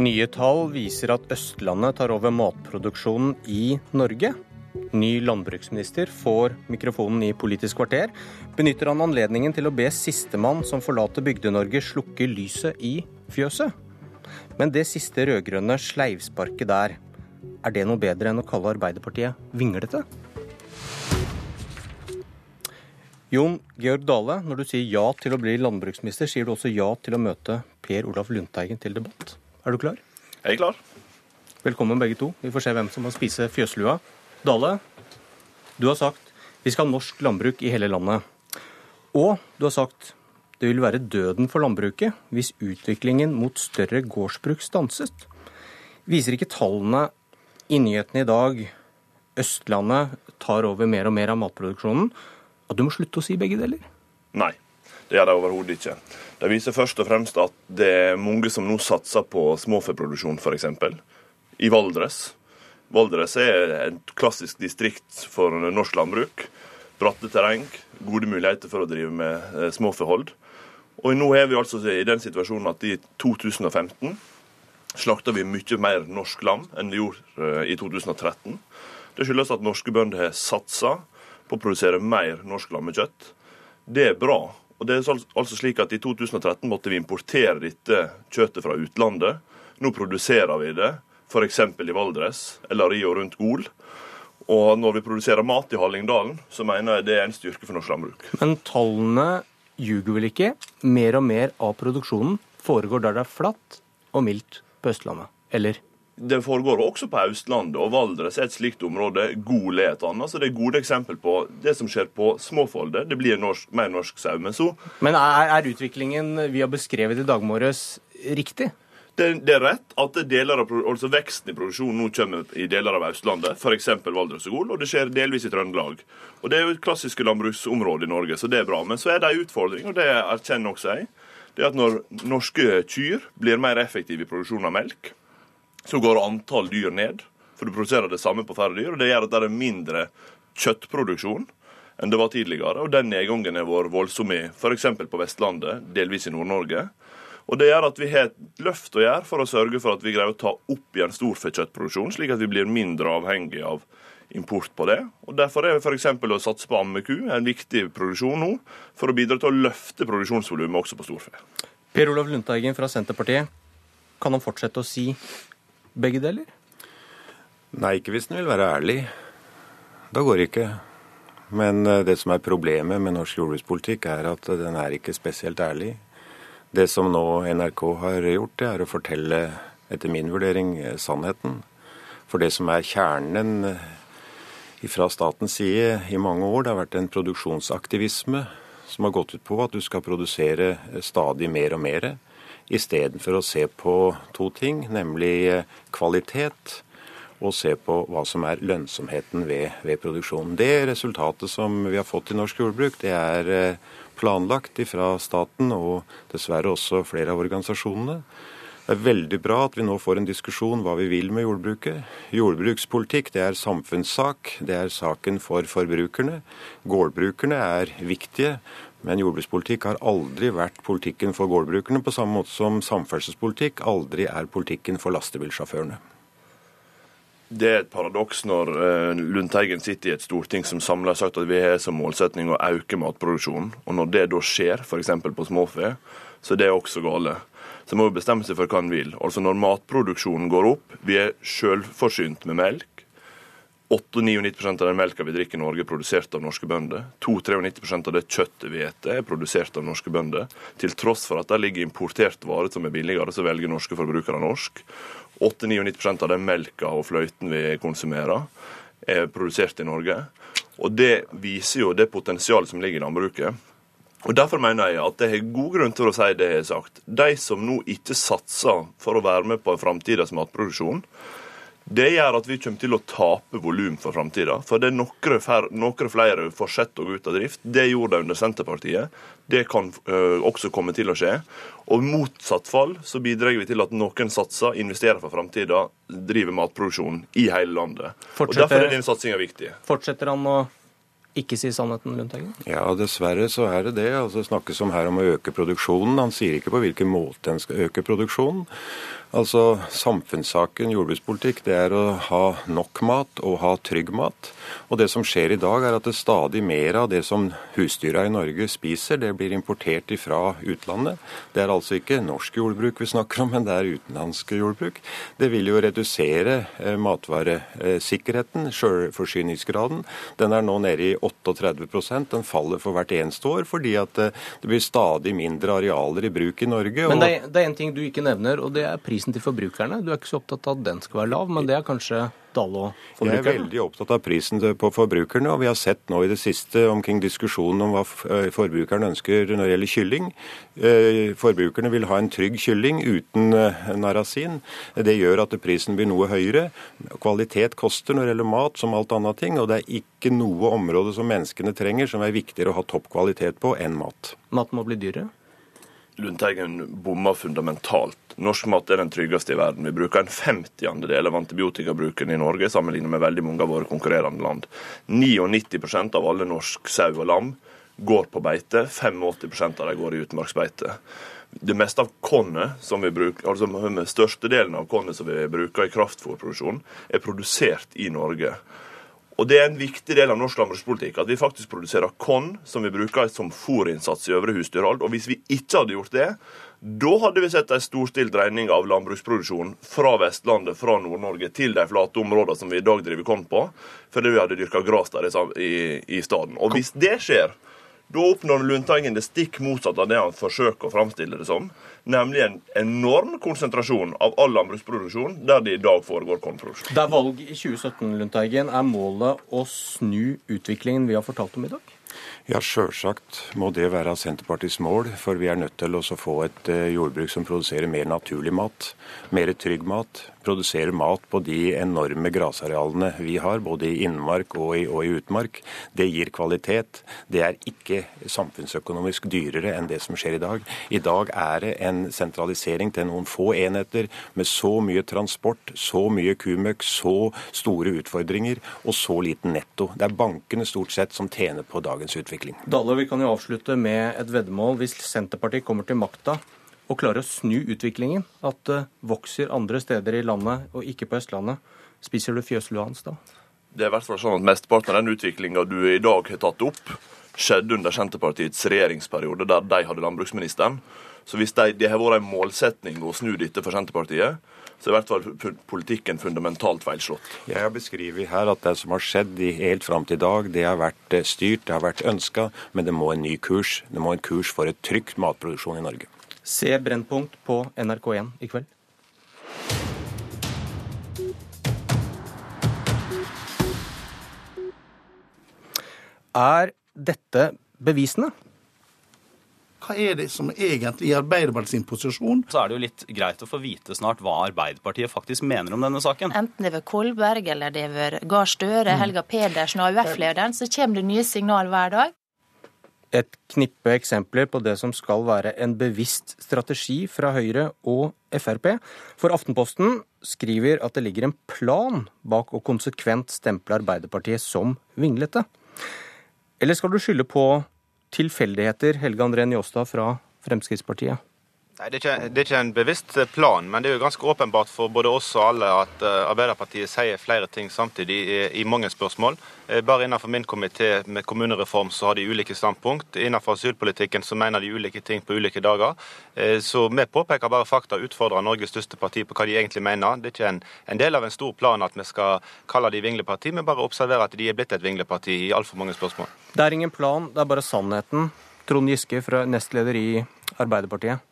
Nye tall viser at Østlandet tar over matproduksjonen i Norge. Ny landbruksminister får mikrofonen i Politisk kvarter. Benytter han anledningen til å be sistemann som forlater Bygde-Norge, slukke lyset i fjøset? Men det siste rød-grønne sleivsparket der, er det noe bedre enn å kalle Arbeiderpartiet vinglete? Jon Georg Dale, når du sier ja til å bli landbruksminister, sier du også ja til å møte Per Olaf Lundteigen til debatt. Er du klar? Jeg er klar. Velkommen begge to. Vi får se hvem som må spise fjøslua. Dale, du har sagt vi skal ha norsk landbruk i hele landet. Og du har sagt det vil være døden for landbruket hvis utviklingen mot større gårdsbruk stanset. Viser ikke tallene i nyhetene i dag Østlandet tar over mer og mer av matproduksjonen, at du må slutte å si begge deler? Nei, det gjør de overhodet ikke. De viser først og fremst at det er mange som nå satser på småfeproduksjon, f.eks. I Valdres. Valdres er et klassisk distrikt for norsk landbruk. Bratte terreng, gode muligheter for å drive med eh, småfehold. Og nå er vi altså i den situasjonen at i 2015 slakta vi mye mer norsk lam enn vi gjorde eh, i 2013. Det skyldes at norske bønder har satsa på å produsere mer norsk lammekjøtt. Det er bra. Og det er altså slik at I 2013 måtte vi importere dette kjøttet fra utlandet. Nå produserer vi det f.eks. i Valdres eller i og rundt Gol. Og når vi produserer mat i Hallingdalen, så mener jeg det er en styrke for norsk landbruk. Men tallene ljuger vel ikke? Mer og mer av produksjonen foregår der det er flatt og mildt på Østlandet, eller? Det foregår også på Østlandet, og Valdres er et slikt område. Gol er et annet. Så det er gode eksempel på det som skjer på småfoldet. Det blir norsk, mer norsk sau. Men så Men er, er utviklingen vi har beskrevet i dag morges, riktig? Det, det, er rett at av, altså veksten i produksjonen nå kommer i deler av Østlandet, f.eks. Valdres og Gol, og det skjer delvis i Trøndelag. Og Det er jo et klassiske landbruksområde i Norge, så det er bra. Men så er det en utfordring, og det erkjenner også jeg. Det er at når norske kyr blir mer effektive i produksjon av melk, så går antall dyr ned. For du produserer det samme på færre dyr, og det gjør at det er mindre kjøttproduksjon enn det var tidligere. Og den nedgangen har vært voldsom i f.eks. på Vestlandet, delvis i Nord-Norge. Og Det gjør at vi har et løft å gjøre for å sørge for at vi greier å ta opp igjen storfekjøttproduksjon, slik at vi blir mindre avhengig av import på det. Og Derfor er f.eks. å satse på ammeku en viktig produksjon nå, for å bidra til å løfte produksjonsvolumet også på storfe. Per Olav Lundteigen fra Senterpartiet, kan han fortsette å si begge deler? Nei, ikke hvis den vil være ærlig. Da går det ikke. Men eh, det som er problemet med norsk jordbrukspolitikk, er at den er ikke spesielt ærlig. Det som nå NRK har gjort, det er å fortelle, etter min vurdering, sannheten. For det som er kjernen fra statens side i mange år, det har vært en produksjonsaktivisme som har gått ut på at du skal produsere stadig mer og mer, istedenfor å se på to ting, nemlig kvalitet og se på hva som er lønnsomheten ved, ved produksjonen. Det resultatet som vi har fått i norsk jordbruk, det er planlagt fra staten og dessverre også flere av organisasjonene. Det er veldig bra at vi nå får en diskusjon hva vi vil med jordbruket. Jordbrukspolitikk det er samfunnssak, det er saken for forbrukerne. Gårdbrukerne er viktige, men jordbrukspolitikk har aldri vært politikken for gårdbrukerne, på samme måte som samferdselspolitikk aldri er politikken for lastebilsjåførene. Det er et paradoks når eh, Lundteigen sitter i et storting som samla har sagt at vi har som målsetning å øke matproduksjonen. Og når det da skjer, f.eks. på småfe, så er det også gale. Så må vi bestemme seg for hva en vil. Altså Når matproduksjonen går opp, vi er sjølforsynt med melk. 98-99 av den melka vi drikker i Norge, er produsert av norske bønder. 2-93 av det kjøttet vi spiser, er produsert av norske bønder. Til tross for at det ligger importert varer som er billigere, så velger norske forbrukere norsk. 8-99 av den melka og fløyten vi konsumerer, er produsert i Norge. Og Det viser jo det potensialet som ligger i landbruket. Og Derfor mener jeg at det er god grunn til å si det jeg har sagt. De som nå ikke satser for å være med på framtidas matproduksjon, det gjør at vi kommer til å tape volum for framtida. For det er noen, noen flere fortsetter å gå ut av drift. Det gjorde de under Senterpartiet. Det kan ø, også komme til å skje. Og motsatt fall så bidrar vi til at noen satser, investerer for framtida, driver matproduksjon i hele landet. Fortsetter, og Derfor er denne satsinga viktig. Fortsetter han å ikke si sannheten, Lundteigen? Ja, dessverre så er det det. Altså, det snakkes om her om å øke produksjonen. Han sier ikke på hvilken måte en skal øke produksjonen. Altså, Samfunnssaken jordbrukspolitikk det er å ha nok mat og ha trygg mat. Og Det som skjer i dag, er at det stadig mer av det som husdyra i Norge spiser, det blir importert fra utlandet. Det er altså ikke norsk jordbruk vi snakker om, men det er utenlandsk jordbruk. Det vil jo redusere eh, matvaresikkerheten, sjølforsyningsgraden. Den er nå nede i 38% Den faller for hvert eneste år fordi at eh, det blir stadig mindre arealer i bruk i Norge. Men det er, en ting du ikke nevner, og det er prisen til forbrukerne. Du er ikke så opptatt av at den skal være lav, men det er kanskje Dale og forbrukerne? Jeg er veldig opptatt av prisen på forbrukerne, og vi har sett nå i det siste omkring diskusjonen om hva eh, forbrukerne ønsker når det gjelder kylling. Eh, forbrukerne vil ha en trygg kylling uten eh, narasin. Det gjør at prisen blir noe høyere. Kvalitet koster når det gjelder mat, som alt annet ting, og det er ikke noe område som menneskene trenger som er viktigere å ha topp kvalitet på enn mat. Mat må bli dyrere? Lundteigen bommer fundamentalt. Norsk mat er den tryggeste i verden. Vi bruker en femtiandedel av antibiotikabruken i Norge sammenlignet med veldig mange av våre konkurrerende land. 99% av alle norsk sau og lam går på beite. 85% av dem går i utmarksbeite. Det meste av kornet som vi bruker, altså Størstedelen av kornet som vi bruker i kraftfôrproduksjon, er produsert i Norge. Og Det er en viktig del av norsk landbrukspolitikk at vi faktisk produserer korn som vi bruker som fôrinnsats i øvre husdyrhold. Og hvis vi ikke hadde gjort det, da hadde vi sett en storstilt dreining av landbruksproduksjon fra Vestlandet, fra Nord-Norge, til de flate områdene som vi i dag driver korn på, fordi vi hadde dyrka gress der i, i stedet. Og hvis det skjer, da oppnår Lundteigen det stikk motsatte av det han forsøker å framstille det som. Nemlig en enorm konsentrasjon av all landbruksproduksjon der det i dag foregår kornproduksjon. Det er valg i 2017, Lundteigen. Er målet å snu utviklingen vi har fortalt om i dag? Ja, sjølsagt må det være Senterpartiets mål. For vi er nødt til å få et eh, jordbruk som produserer mer naturlig mat, mer trygg mat, produsere mat på de enorme grasarealene vi har, både i innmark og i, og i, utmark. Det gir kvalitet. Det er ikke samfunnsøkonomisk dyrere enn det som skjer i dag. I dag er det en sentralisering til noen få enheter med så mye transport, så mye kumøkk, så store utfordringer og så liten netto. Det er bankene stort sett som tjener på dagens utvikling. Dale, vi kan jo avslutte med et veddemål. Hvis Senterpartiet kommer til makta, og klarer å snu utviklingen, at det vokser andre steder i landet og ikke på Østlandet, spiser du fjøslua hans da? Det er i hvert fall sånn at Mesteparten av den utviklinga du i dag har tatt opp, skjedde under Senterpartiets regjeringsperiode, der de hadde landbruksministeren. Så hvis det, det har vært en målsetning å snu dette for Senterpartiet, så er i hvert fall politikken fundamentalt feilslått. Jeg har beskrevet her at det som har skjedd helt fram til i dag, det har vært eh, styrt, det har vært ønska, men det må en ny kurs. Det må en kurs for et trygt matproduksjon i Norge. Se Brennpunkt på NRK1 i kveld. Er dette bevisende? Hva er det som egentlig i Arbeiderpartiets posisjon? Så er det jo litt greit å få vite snart hva Arbeiderpartiet faktisk mener om denne saken. Enten det er ved Kolberg eller det er ved Gahr Støre, Helga Pedersen og AUF-lederen, så kommer det nye signal hver dag et knippe eksempler på det som skal være en bevisst strategi fra Høyre og Frp. For Aftenposten skriver at det ligger en plan bak å konsekvent stemple Arbeiderpartiet som vinglete. Eller skal du skylde på tilfeldigheter, Helge André Njåstad fra Fremskrittspartiet? Nei, det er, ikke, det er, ikke, en bevisst plan, men det er jo ganske åpenbart for både oss og alle at uh, Arbeiderpartiet sier flere ting samtidig i, i mange spørsmål. Uh, bare innenfor min komité med kommunereform så har de ulike standpunkt. Innenfor asylpolitikken så mener de ulike ting på ulike dager. Så vi påpeker bare fakta og utfordrer Norges største parti på hva de egentlig mener. Det er ikke en, en del av en stor plan at vi skal kalle de vingleparti, men bare observere at de er blitt et vingleparti i altfor mange spørsmål. Det er ingen plan, det er bare sannheten. Trond Giske, fra nestleder i Arbeiderpartiet.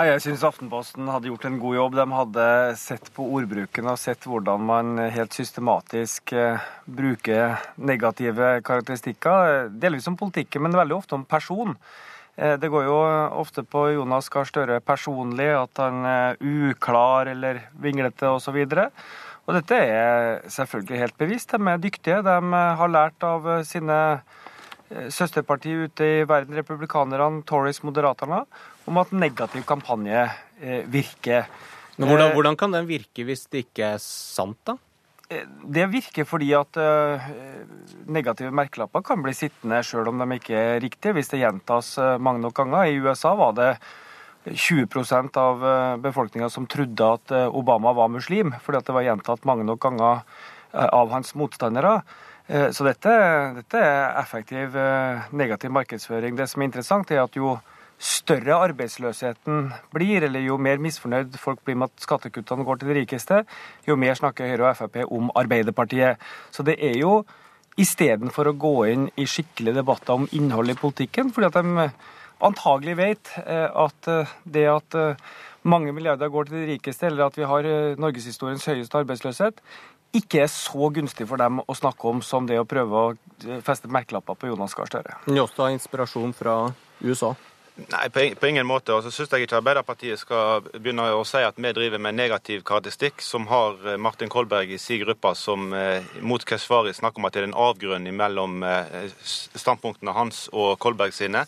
Jeg syns Aftenposten hadde gjort en god jobb. De hadde sett på ordbruken og sett hvordan man helt systematisk eh, bruker negative karakteristikker. Delvis om politikken, men veldig ofte om person. Eh, det går jo ofte på Jonas Gahr Støre personlig, at han er uklar eller vinglete osv. Og, og dette er selvfølgelig helt bevisst. De er dyktige. De har lært av sine eh, søsterparti ute i verden, republikanerne, Tories, Moderaterne, om at negativ kampanje eh, virker. Men hvordan, eh, hvordan, kan den virke hvis det ikke er sant, da? Det virker fordi at negative merkelapper kan bli sittende sjøl om de ikke er riktige, hvis det gjentas mange nok ganger. I USA var det 20% av befolkninga som trodde at Obama var muslim, fordi det var gjentatt mange nok ganger av hans motstandere. Så dette, dette er effektiv negativ markedsføring. Det som er interessant, er at jo større arbeidsløsheten blir, eller jo mer misfornøyd folk blir med at skattekuttene går til de rikeste, jo mer snakker Høyre og Frp om Arbeiderpartiet. Så det er jo istedenfor å gå inn i skikkelige debatter om innholdet i politikken, fordi at de antagelig vet eh, at eh, det at eh, mange milliarder går til de rikeste, eller at vi har norgeshistoriens høyeste arbeidsløshet, ikke er så gunstig for dem å snakke om som det å prøve å feste merkelapper på Jonas Gahr Støre. Njåstad, inspirasjon fra USA? Nei, på ingen måte. Og så syns jeg ikke Arbeiderpartiet skal begynne å si at vi driver med negativ karakteristikk, som har eh, Martin Kolberg i sin gruppe, som eh, mot Keshvari snakker om at det er en avgrunn mellom eh, standpunktene hans og Kolberg sine.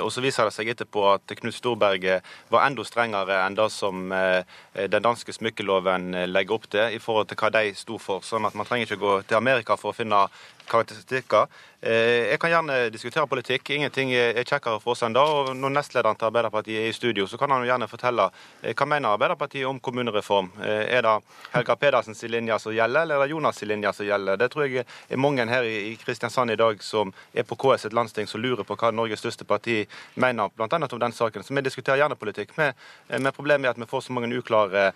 Og så viser det seg etterpå at Knut Storberget var enda strengere enn det som den danske smykkeloven legger opp til, i forhold til hva de sto for. Sånn at man trenger ikke gå til Amerika for å finne karakteristikker. Eh, jeg kan gjerne diskutere politikk. Ingenting er kjekkere for oss enn det. Og når nestlederen til Arbeiderpartiet er i studio, så kan han jo gjerne fortelle eh, hva mener Arbeiderpartiet om kommunereform. Eh, er det Helga Pedersens linje som gjelder, eller er det Jonas' linje som gjelder? Det tror jeg er mange her i Kristiansand i dag som er på KS et landsting som lurer på hva Norges største parti mener bl.a. om den saken. Så vi diskuterer gjerne politikk. Men problemet er at vi får så mange uklare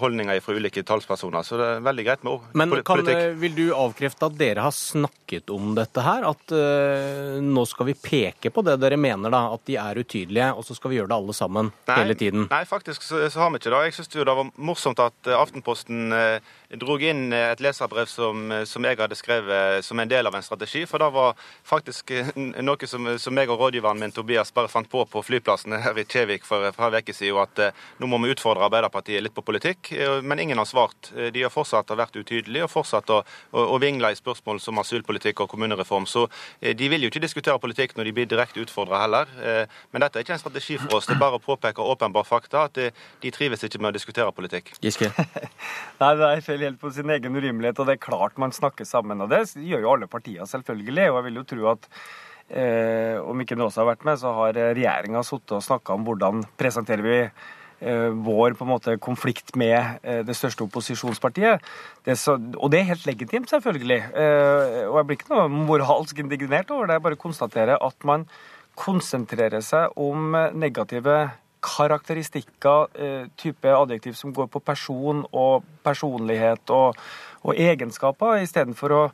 holdninger fra ulike talspersoner. Så det er veldig greit med Men politikk. Men vil du avkrefte at dere har snakket om dette her? At uh, nå skal vi peke på det dere mener, da, at de er utydelige, og så skal vi gjøre det alle sammen nei, hele tiden? Nei, faktisk så, så har vi ikke det. Jeg syns det var morsomt at eh, Aftenposten uh, drog inn et leserbrev som, som, jeg hadde skrevet som en del av en strategi. For det var faktisk noe som, som jeg og rådgiveren min Tobias bare fant på på flyplassen her i Kjevik for et par uker siden, at uh, nå må vi utfordre Arbeiderpartiet litt på politikk. Men ingen har svart. De har fortsatt vært utydelige og fortsatt å, å, å vingle i spørsmål som asylpolitikk og kommunereform. Så eh, de vil jo ikke diskutere politikk når de blir direkte utfordra heller. Eh, men dette er ikke en strategi for oss. Det er bare å påpeke åpenbare fakta, at eh, de trives ikke med å diskutere politikk. Giske? Nei, det er feil helt på sin egen urimelighet, og det er klart man snakker sammen. Og det gjør jo alle partier, selvfølgelig. Og jeg vil jo tro at eh, om ikke Nåsa har vært med, så har regjeringa sittet og snakka om hvordan presenterer vi Eh, vår på en måte konflikt med eh, det største opposisjonspartiet. Det så, og det er helt legitimt, selvfølgelig. Eh, og jeg blir ikke noe moralsk indignert over det. Jeg bare konstaterer at man konsentrerer seg om negative karakteristikker, type adjektiv som går på person og personlighet og, og egenskaper, istedenfor å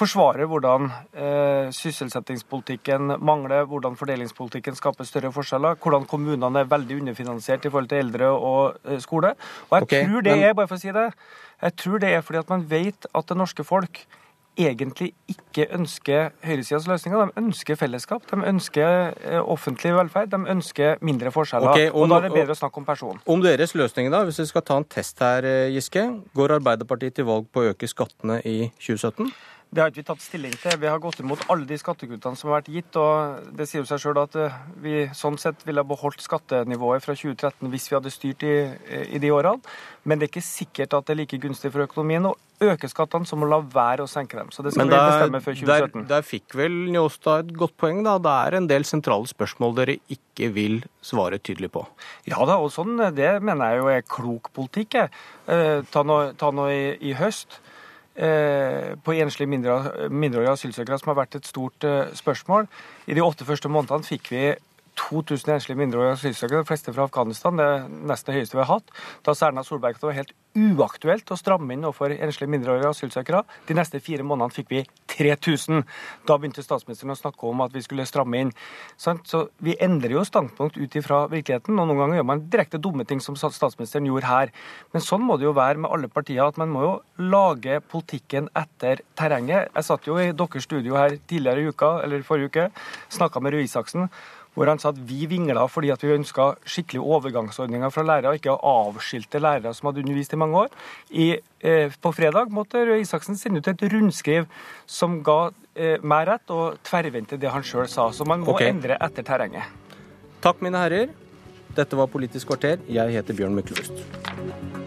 forsvarer hvordan eh, sysselsettingspolitikken mangler, hvordan fordelingspolitikken skaper større forskjeller, hvordan kommunene er veldig underfinansiert i forhold til eldre og eh, skole. Og jeg okay, tror det men... er bare for å si det, jeg tror det er fordi at man vet at det norske folk egentlig ikke ønsker høyresidas løsninger. De ønsker fellesskap, de ønsker eh, offentlig velferd, de ønsker mindre forskjeller. Okay, om, og da er det bedre å snakke om person. Om deres løsninger, da, hvis vi skal ta en test her, eh, Giske. Går Arbeiderpartiet til valg på å øke skattene i 2017? Det har ikke vi tatt stilling til. Vi har gått imot alle de skattekuttene som har vært gitt. og Det sier jo seg sjøl at eh, vi sånn sett ville ha beholdt skattenivået fra 2013 hvis vi hadde styrt i, i, de årene. Men det er ikke sikkert at det er like gunstig for økonomien å øke skattene som å la være å senke dem. Så det skal der, vi bestemme før 2017. Der, der fikk vel Njåstad et godt poeng, da. Det er en del sentrale spørsmål dere ikke vil svare tydelig på. Ja da, og sånn, det mener jeg jo er klok politikk. Eh, ta nå i, i høst. Eh, på enslige mindreårige asylsøkere, som har vært et stort eh, spørsmål. I de åtte første månedene fikk vi 2000 enslige mindreårige asylsøkere, de fleste fra Afghanistan. Det er nesten det høyeste vi har hatt. Da sa Erna Solberg at det var helt uaktuelt å stramme inn overfor enslige mindreårige asylsøkere. De neste fire månedene fikk vi 3000. Da begynte statsministeren å snakke om at vi skulle stramme inn. Så vi endrer jo standpunkt ut ifra virkeligheten, og noen ganger gjør man direkte dumme ting, som statsministeren gjorde her. Men sånn må det jo være med alle partier, at man må jo lage politikken etter terrenget. Jeg satt jo i deres studio her tidligere i uka, eller forrige uke, snakka med Røe Isaksen hvor han sa at vi vingla fordi at vi ønska skikkelige overgangsordninger fra lærere, og ikke avskilte lærere som hadde undervist i mange år. I, eh, på fredag måtte Røe Isaksen sende ut et rundskriv som ga eh, meg rett, og tverrvendte det han sjøl sa. Så man må okay. endre etter terrenget. Takk, mine herrer. Dette var Politisk kvarter. Jeg heter Bjørn Myklebust.